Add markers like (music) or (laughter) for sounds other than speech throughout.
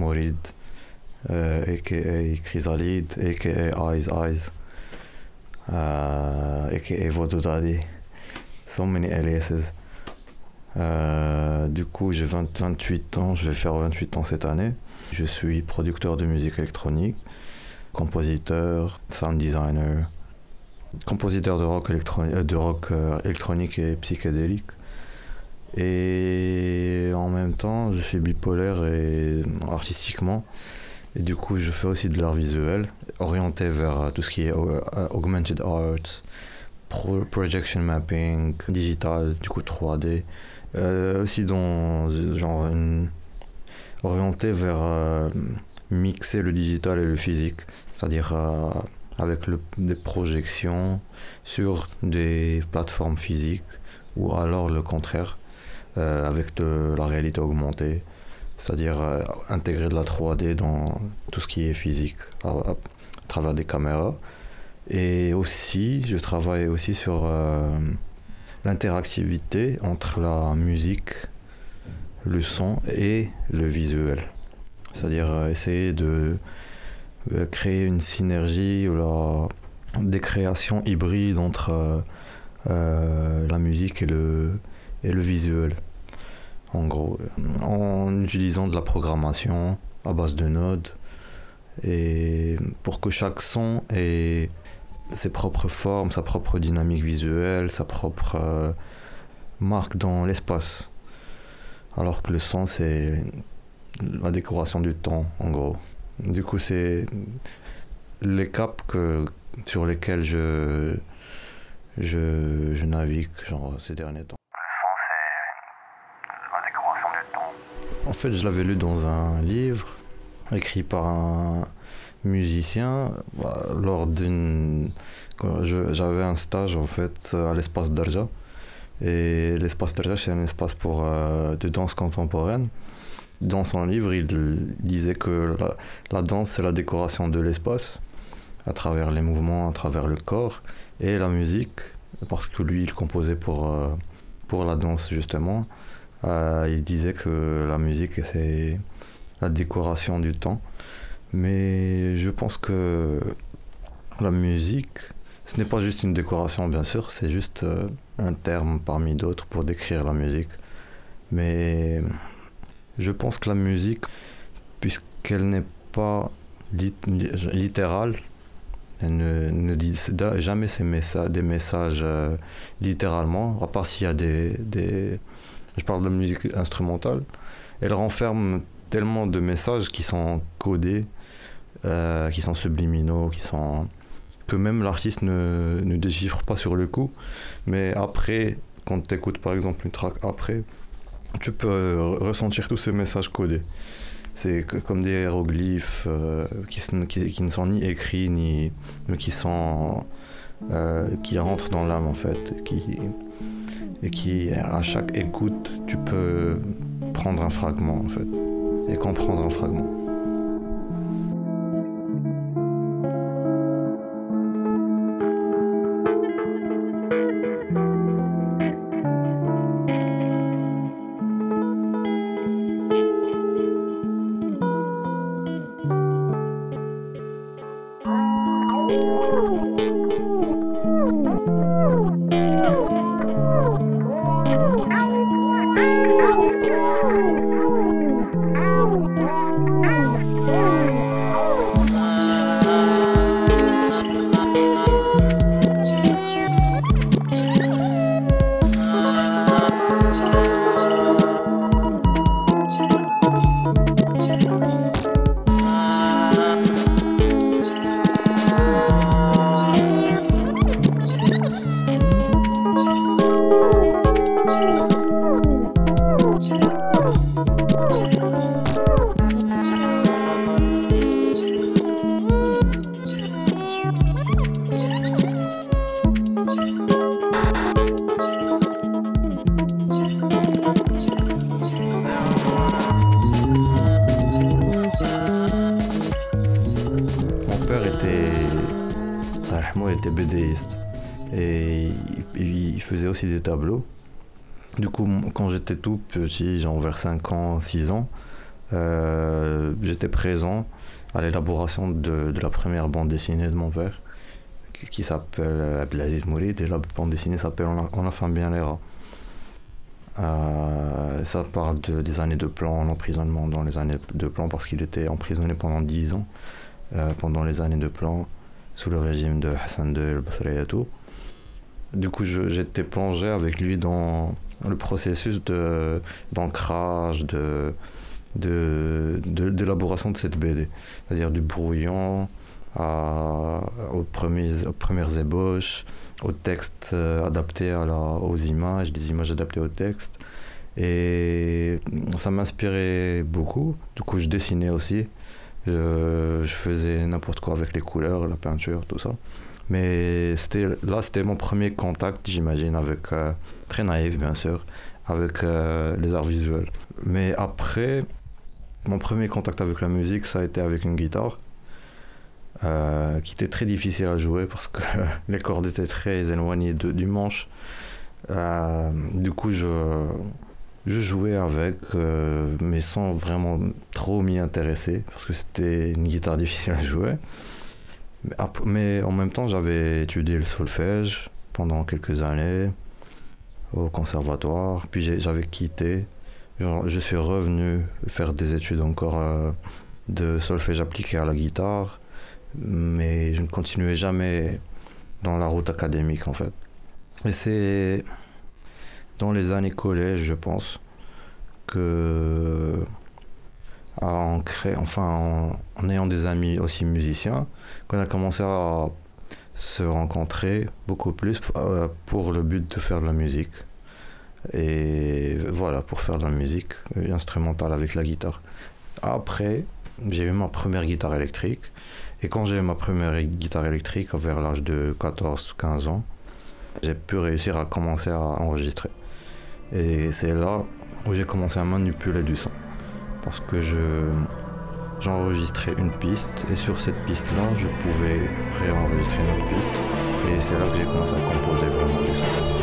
Jad Mourid, a.k.a. Chrysalide, a.k.a. Eyes Eyes, a.k.a. Vododadi. So many aliases. du coup, j'ai 28 ans, je vais faire 28 ans cette année. Je suis producteur de musique électronique, compositeur, sound designer, compositeur de rock, euh, euh, électronique et psychédélique. Et en même temps, je suis bipolaire et artistiquement. Et du coup, je fais aussi de l'art visuel, orienté vers euh, tout ce qui est augmented art, projection mapping, digital, du coup 3D. aussi dans genre orienté vers mixer le digital et le physique, c'est-à-dire avec des projections sur des plateformes physiques ou alors le contraire euh, avec de la réalité augmentée, c'est-à-dire euh, intégrer de la 3D dans tout ce qui est physique à, travers des caméras. Et aussi, je travaille aussi sur euh, l'interactivité entre la musique, le son et le visuel. C'est-à-dire essayer de euh, créer une synergie ou la, des créations hybrides entre euh, euh, la musique et le, et le visuel. En gros, en utilisant de la programmation à base de nodes et pour que chaque son ait ses propres formes, sa propre dynamique visuelle, sa propre marque dans l'espace. Alors que le son, c'est la décoration du temps, en gros. Du coup, c'est les caps sur lesquels je, je, je navigue genre, ces derniers temps. La décoration du temps. En fait, je l'avais lu dans un livre écrit par un musicien bah, lors d'une j'avais un stage en fait à l'espace d'Arja et l'espace d'Arja c'est un espace pour euh, de danse contemporaine dans son livre, il disait que la, danse, c'est la décoration de l'espace, à travers les mouvements, à travers le corps, et la musique, parce que lui, il composait pour, euh, pour la danse, justement. Euh, il disait que la musique, c'est la décoration du temps. Mais je pense que la musique, ce n'est pas juste une décoration, bien sûr, c'est juste euh, un terme parmi d'autres pour décrire la musique. Mais je pense que la musique, puisqu'elle n'est pas littérale, elle ne, dit jamais ces messages, des messages euh, littéralement, à part s'il y a des, Je parle de musique instrumentale. Elle renferme tellement de messages qui sont codés, euh, qui sont subliminaux, qui sont. que même l'artiste ne, ne déchiffre pas sur le coup. Mais après, quand tu écoutes par exemple une track après, tu peux ressentir tous ces messages codés. C'est comme des hiéroglyphes euh, qui, qui, ne sont ni écrits, ni, mais qui, sont, euh, qui rentrent dans l'âme en fait. Qui, et qui, à chaque écoute, tu peux prendre un fragment en fait. Et comprendre un fragment. Des tableaux. Du coup, quand j'étais tout petit, genre vers 5 ans, 6 ans, euh, j'étais présent à l'élaboration de, la première bande dessinée de mon père, qui, s'appelle Abdelaziz Mourid, et la bande dessinée s'appelle On a, faim bien les rats. Euh, ça parle de, des années de plan en emprisonnement dans les années de plan parce qu'il était emprisonné pendant 10 ans euh, pendant les années de plan sous le régime de Hassan II el-Basri. Du coup, j'étais plongé avec lui dans le processus de- d'ancrage, de, de, de- d'élaboration de cette BD. C'est-à-dire du brouillon à- aux, premiers, aux premières ébauches, aux textes euh, adaptés à aux images, des images adaptées au texte. Et ça m'inspirait beaucoup. Du coup, je dessinais aussi. Je faisais n'importe quoi avec les couleurs, la peinture, tout ça. Mais là, c'était mon premier contact, j'imagine, avec, euh, très naïf bien sûr, avec euh, les arts visuels. Mais après, mon premier contact avec la musique, ça a été avec une guitare, euh, qui était très difficile à jouer parce que (laughs) les cordes étaient très éloignées du manche. Du coup, je, je jouais avec, mais sans vraiment trop m'y intéresser, parce que c'était une guitare difficile à jouer. Mais, en même temps, j'avais étudié le solfège pendant quelques années au conservatoire, puis j'avais quitté. Je suis revenu faire des études encore euh, de solfège appliqué à la guitare, mais je ne continuais jamais dans la route académique en fait. Et c'est dans les années collège, je pense, que en enfin en, ayant des amis aussi musiciens, qu'on a commencé à se rencontrer beaucoup plus euh, pour le but de faire de la musique. Et voilà, pour faire de la musique instrumentale avec la guitare. Après, j'ai eu ma première guitare électrique. Et quand j'ai eu ma première guitare électrique, vers l'âge de 14-15 ans, j'ai pu réussir à commencer à enregistrer. Et c'est là où j'ai commencé à manipuler du son. Parce que je j'enregistrais une piste et sur cette piste-là, je pouvais réenregistrer une autre piste. Et c'est là que j'ai commencé à composer vraiment du son.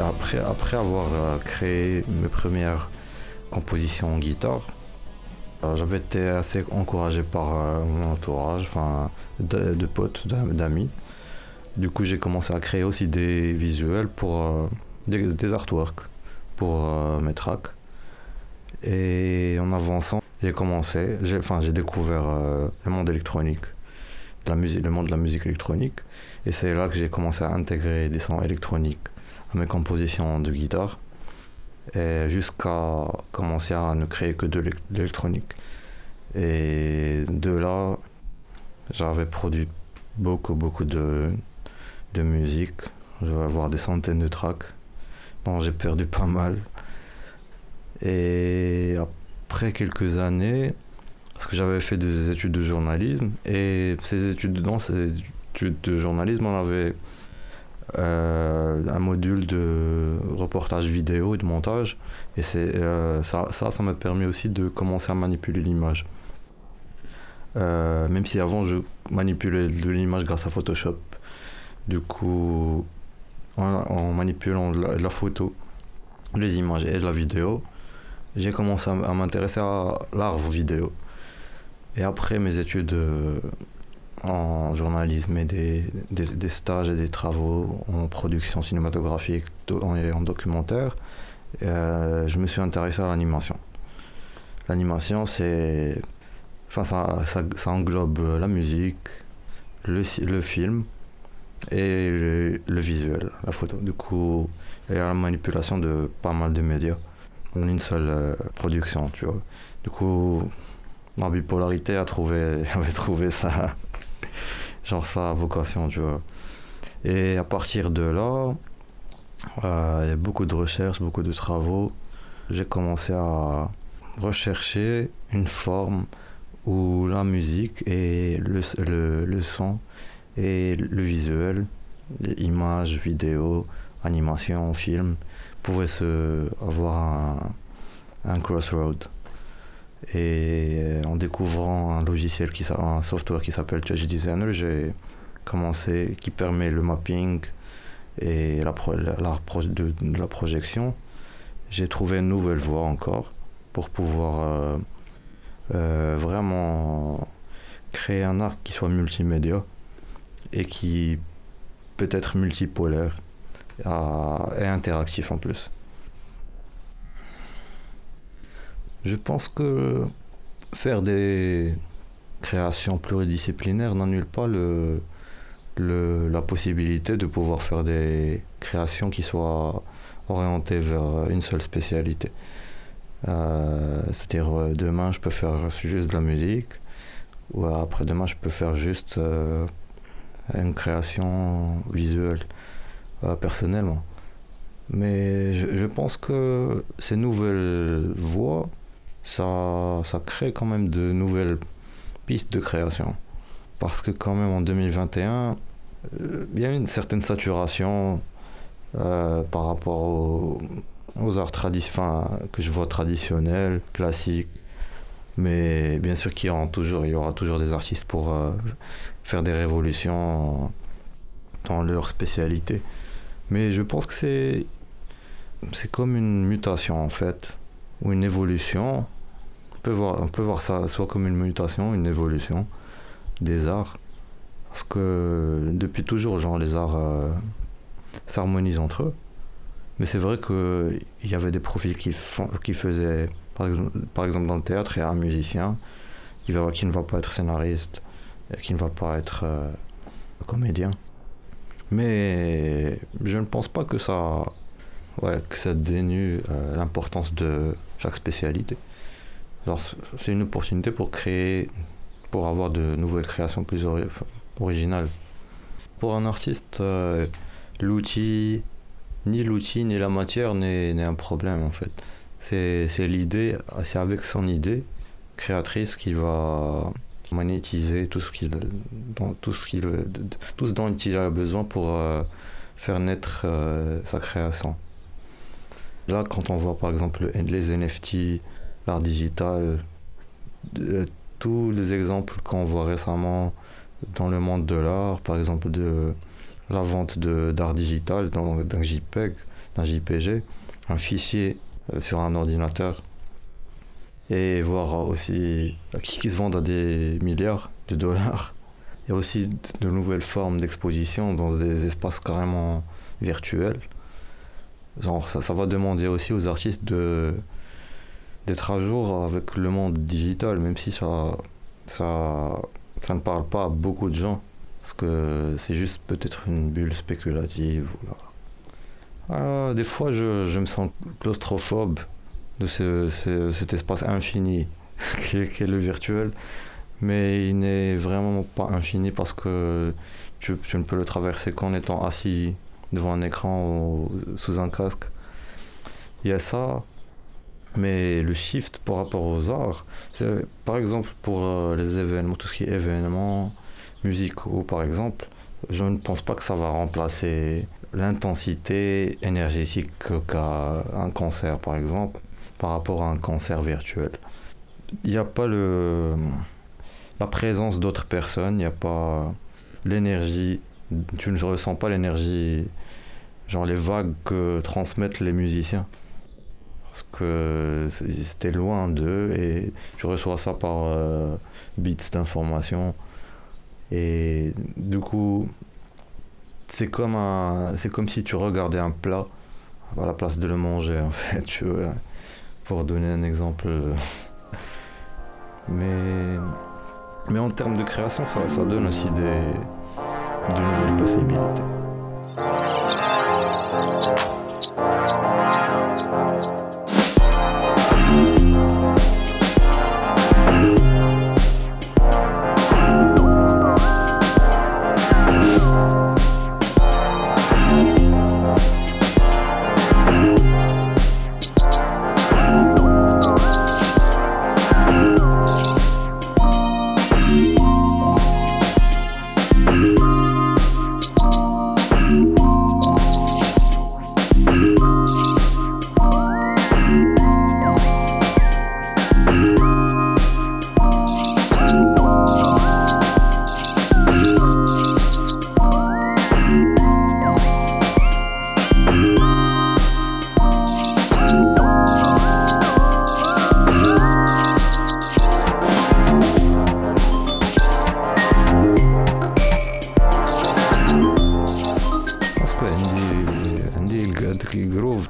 Après, avoir euh, créé mes premières compositions en guitare, euh, j'avais été assez encouragé par euh, mon entourage, enfin, de, potes, d'am- d'amis. Du coup, j'ai commencé à créer aussi des visuels pour des, artworks pour mes tracks. Et en avançant, j'ai commencé, enfin, j'ai découvert le monde électronique, le monde de la musique électronique. Et c'est là que j'ai commencé à intégrer des sons électroniques mes compositions de guitare. Jusqu'à commencer à ne créer que de l'élec- l'électronique. Et de là, j'avais produit beaucoup, beaucoup de, de musique. Je vais avoir des centaines de tracks. dont j'ai perdu pas mal. Et après quelques années, parce que j'avais fait des études de journalisme, et ces études dans ces études de journalisme, on avait euh, un module de reportage vidéo et de montage. Et euh, ça, ça, m'a permis aussi de commencer à manipuler l'image. Euh, même si avant je manipulais de l'image grâce à Photoshop. Du coup, en, manipulant la, la photo, les images et la vidéo, j'ai commencé à, à m'intéresser à l'art vidéo. Et après mes études en journalisme et des, des, stages et des travaux en production cinématographique et en documentaire, euh, je me suis intéressé à l'animation. L'animation, c'est. Enfin, ça, ça, englobe la musique, le, le film et le, le, visuel, la photo. Du coup, il y a la manipulation de pas mal de médias en une seule euh, production, tu vois. Du coup, ma bipolarité a trouvé, (laughs) avait trouvé ça, genre sa vocation, tu vois. Et à partir de là, euh, il y a beaucoup de recherches, beaucoup de travaux. J'ai commencé à rechercher une forme où la musique et le, le, son et le visuel, images, vidéos, animation, film, pouvaient se, avoir un crossroad. Et en découvrant un logiciel, qui, un software qui s'appelle Judge Designer, j'ai commencé, qui permet le mapping et la, de, de, la projection. J'ai trouvé une nouvelle voie encore pour pouvoir euh, euh, vraiment créer un art qui soit multimédia et qui peut être multipolaire et interactif en plus. Je pense que faire des créations pluridisciplinaires n'annule pas le, le, la possibilité de pouvoir faire des créations qui soient orientées vers une seule spécialité. Euh, C'est-à-dire, euh, demain, je peux faire juste de la musique, ou après-demain, je peux faire juste euh, une création visuelle, personnellement. Mais je, je, pense que ces nouvelles voies, ça, ça crée quand même de nouvelles pistes de création. Parce que quand même en 2021, euh, il y a une certaine saturation euh, par rapport aux, aux arts enfin, que je vois traditionnels, classiques. Mais bien sûr qu'il y aura toujours, y aura toujours des artistes pour euh, faire des révolutions dans leur spécialité. Mais je pense que c'est comme une mutation en fait, ou une évolution. On peut voir, on peut voir ça soit comme une mutation, une évolution des arts. Parce que depuis toujours, genre, les arts euh, s'harmonisent entre eux. Mais c'est vrai qu'il y avait des profils qui, qui faisaient, par exemple, dans le théâtre, il y a un musicien qui, qui ne va pas être scénariste, qui ne va pas être euh, comédien. Mais je ne pense pas que ça, ouais, que ça dénue euh, l'importance de chaque spécialité. C'est une opportunité pour créer, pour avoir de nouvelles créations plus ori originales. Pour un artiste, euh, l'outil, ni l'outil ni la matière n'est un problème en fait. C'est l'idée, c'est avec son idée créatrice qui va monétiser tout ce qu'il tout ce qu'il tout ce dont il a besoin pour euh, faire naître euh, sa création. Là, quand on voit par exemple les NFT, l'art digital, euh, tous les exemples qu'on voit récemment dans le monde de l'art, par exemple de la vente d'art digital d'un JPEG, d'un JPG, un fichier sur un ordinateur et voir aussi qui, qui se vendent à des milliards de dollars. Il y a aussi de nouvelles formes d'exposition dans des espaces carrément virtuels. Ça va demander aussi aux artistes de d'être à jour avec le monde digital, même si ça, ça, ça ne parle pas à beaucoup de gens, parce que c'est juste peut-être une bulle spéculative. Ou là. Ah, des fois, je, je me sens claustrophobe de ce, ce, cet espace infini (laughs) qui est, qui est, le virtuel. Mais il n'est vraiment pas infini parce que tu, tu ne peux le traverser qu'en étant assis devant un écran ou sous un casque. Il y a ça. Mais le shift par rapport aux arts, par exemple pour euh, les événements, tout ce qui est événements musicaux par exemple, je ne pense pas que ça va remplacer l'intensité énergétique qu'a un concert par exemple par rapport à un concert virtuel. Il n'y a pas le, la présence d'autres personnes, il n'y a pas l'énergie, tu ne ressens pas l'énergie, genre les vagues que transmettent les musiciens. Parce que c'était loin d'eux et tu reçois ça par euh, bits d'information. Et du coup, c'est comme, un, c'est comme si tu regardais un plat à la place de le manger, en fait, (laughs) tu pour donner un exemple. (laughs) Mais, mais en termes de création, ça, ça donne aussi des, de nouvelles possibilités.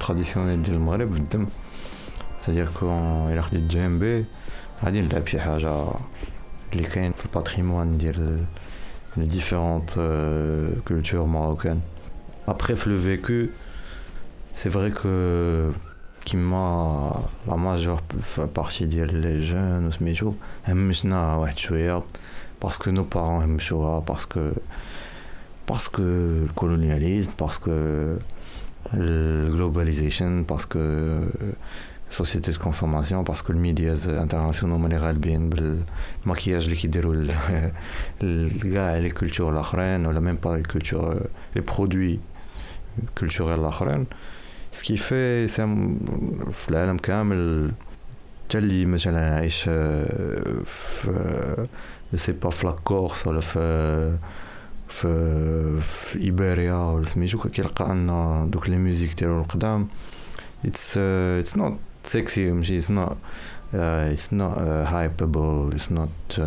الجروف تراديسيونيل ديال المغرب في الدم سادير كون الا خديت جيمبي غادي نلعب شي حاجه اللي كاين في الباتريمون ديال les différentes euh, cultures marocaines. Après, le vécu, c'est vrai que qui m'a la majeure partie des jeunes سميتو همشنا واحد شويه parce que nos parents همشوها parce que parce que le colonialisme parce que le globalisation parce que société de consommation parce que le médias internationaux ماني غالبين بالمكياج اللي كيديروا (laughs) كاع لي كولتور الاخرين ولا ميم با لي كولتور لي برودوي كولتوريل الاخرين سكي في في العالم كامل حتى اللي مثلا عايش في سي با في لاكورس ولا في في في إيبيريا ولا سميتو كيلقى أن دوك لي ميوزيك ديالو القدام اتس اتس نوت سيكسي ماشي اتس نوت اتس نوت هايبابل اتس نوت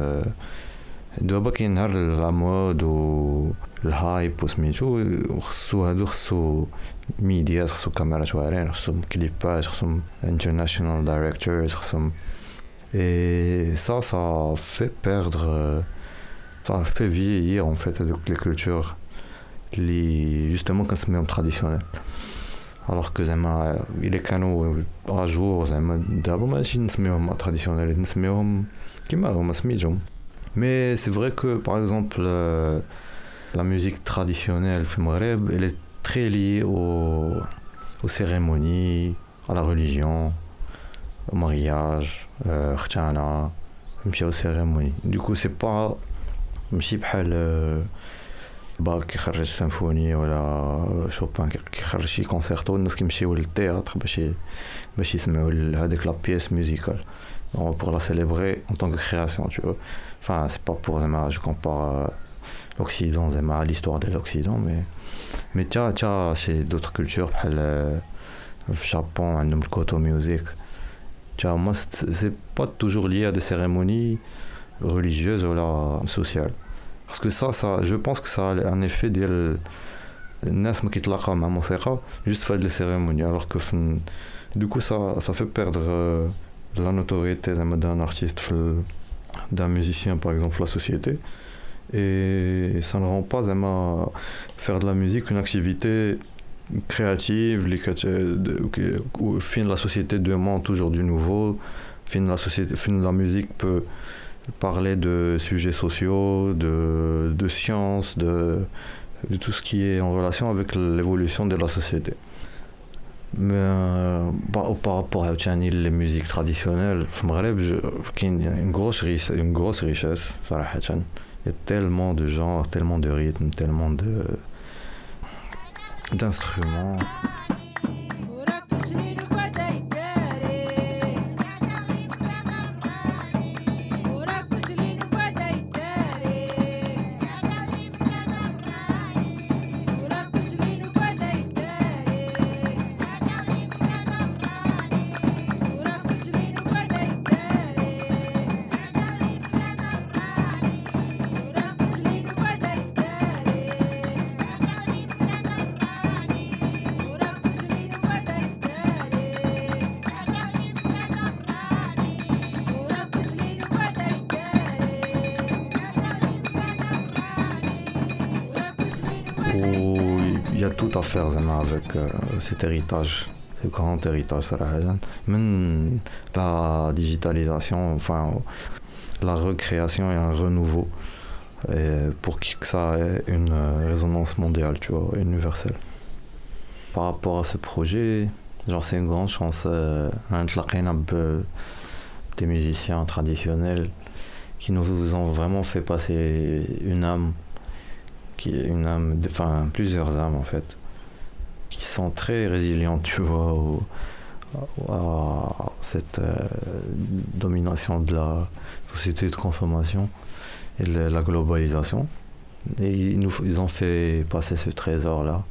دابا كاين نهار و الهايب وسميتو وخصو هادو خصو ميديا خصو كاميرات واعرين خصهم كليبات خصهم انترناشونال دايريكتورز خصهم et ça ça fait perdre ça fait vieillir en fait les cultures les justement كنسميهم traditionnels alors que زعما الا كانوا اجور زعما دابا ماشي نسميوهم traditionnels نسميوهم كيما هما سميتهم mais c'est vrai que par exemple euh, la musique traditionnelle في المغرب elle est très liée aux, aux cérémonies à la religion au mariage ختانا نمشيو cérémonies du coup c'est pas ماشي بحال باك كيخرج سيمفوني ولا شوبان كيخرج شي كونسيرتو الناس كيمشيو للتياتر باش باش يسمعوا هذيك لا بيس ميوزيكال pour la célébrer en tant que création tu vois enfin c'est pas pour zema je compare l'Occident zema l'histoire de l'Occident mais mais tiens tiens c'est d'autres cultures بحال في Japon عندهم الكوتو ميوزيك tiens moi c'est pas toujours lié à des cérémonies religieuses ou là sociales parce que ça, ça, je pense que ça a un effet ديال الناس ما كيتلاقاو مع موسيقى juste في هاد لي cérémonies alors que fin, du coup ça, ça fait perdre euh, la notoriété d'un artiste d'un musicien par exemple la société et ça ne rend pas vraiment faire de la musique une activité créative où fin la société demande toujours du nouveau fin la société fin la musique peut parler de sujets sociaux de, de sciences de, tout ce qui est en relation avec l'évolution de la société. Mais euh, par, rapport à les musiques traditionnelles il y a une grosse, une grosse richesse il y a tellement de genres tellement de rythmes tellement de d'instruments faire avec cet héritage, ce grand héritage Même la digitalisation, enfin la recréation et un renouveau et pour que ça ait une euh, résonance mondiale, tu vois, universelle. Par rapport à ce projet, genre c'est une grande chance euh, un euh, des musiciens traditionnels qui nous ont vraiment fait passer une âme qui une âme enfin plusieurs âmes en fait qui sont très résilientes, tu vois, à cette euh, domination de la société de consommation et de la globalisation. Et ils, nous, ils ont fait passer ce trésor-là.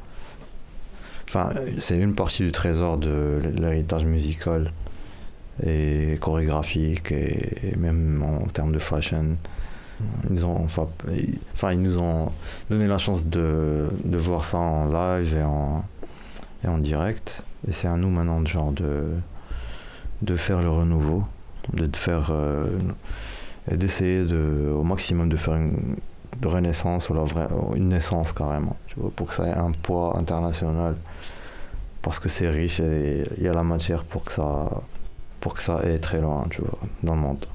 Enfin, c'est une partie du trésor de l'héritage musical et chorégraphique et, même en termes de fashion. Ils ont, enfin, ils nous ont donné la chance de, de voir ça en live et en, en direct. Et c'est à nous maintenant de, genre, de, de faire le renouveau, de faire, euh, et d'essayer de, au maximum de faire une renaissance ou la vraie, une naissance carrément, tu vois, pour que ça ait un poids international. Parce que c'est riche et il y a la matière pour que ça, pour que ça aille très loin, tu vois, dans le monde.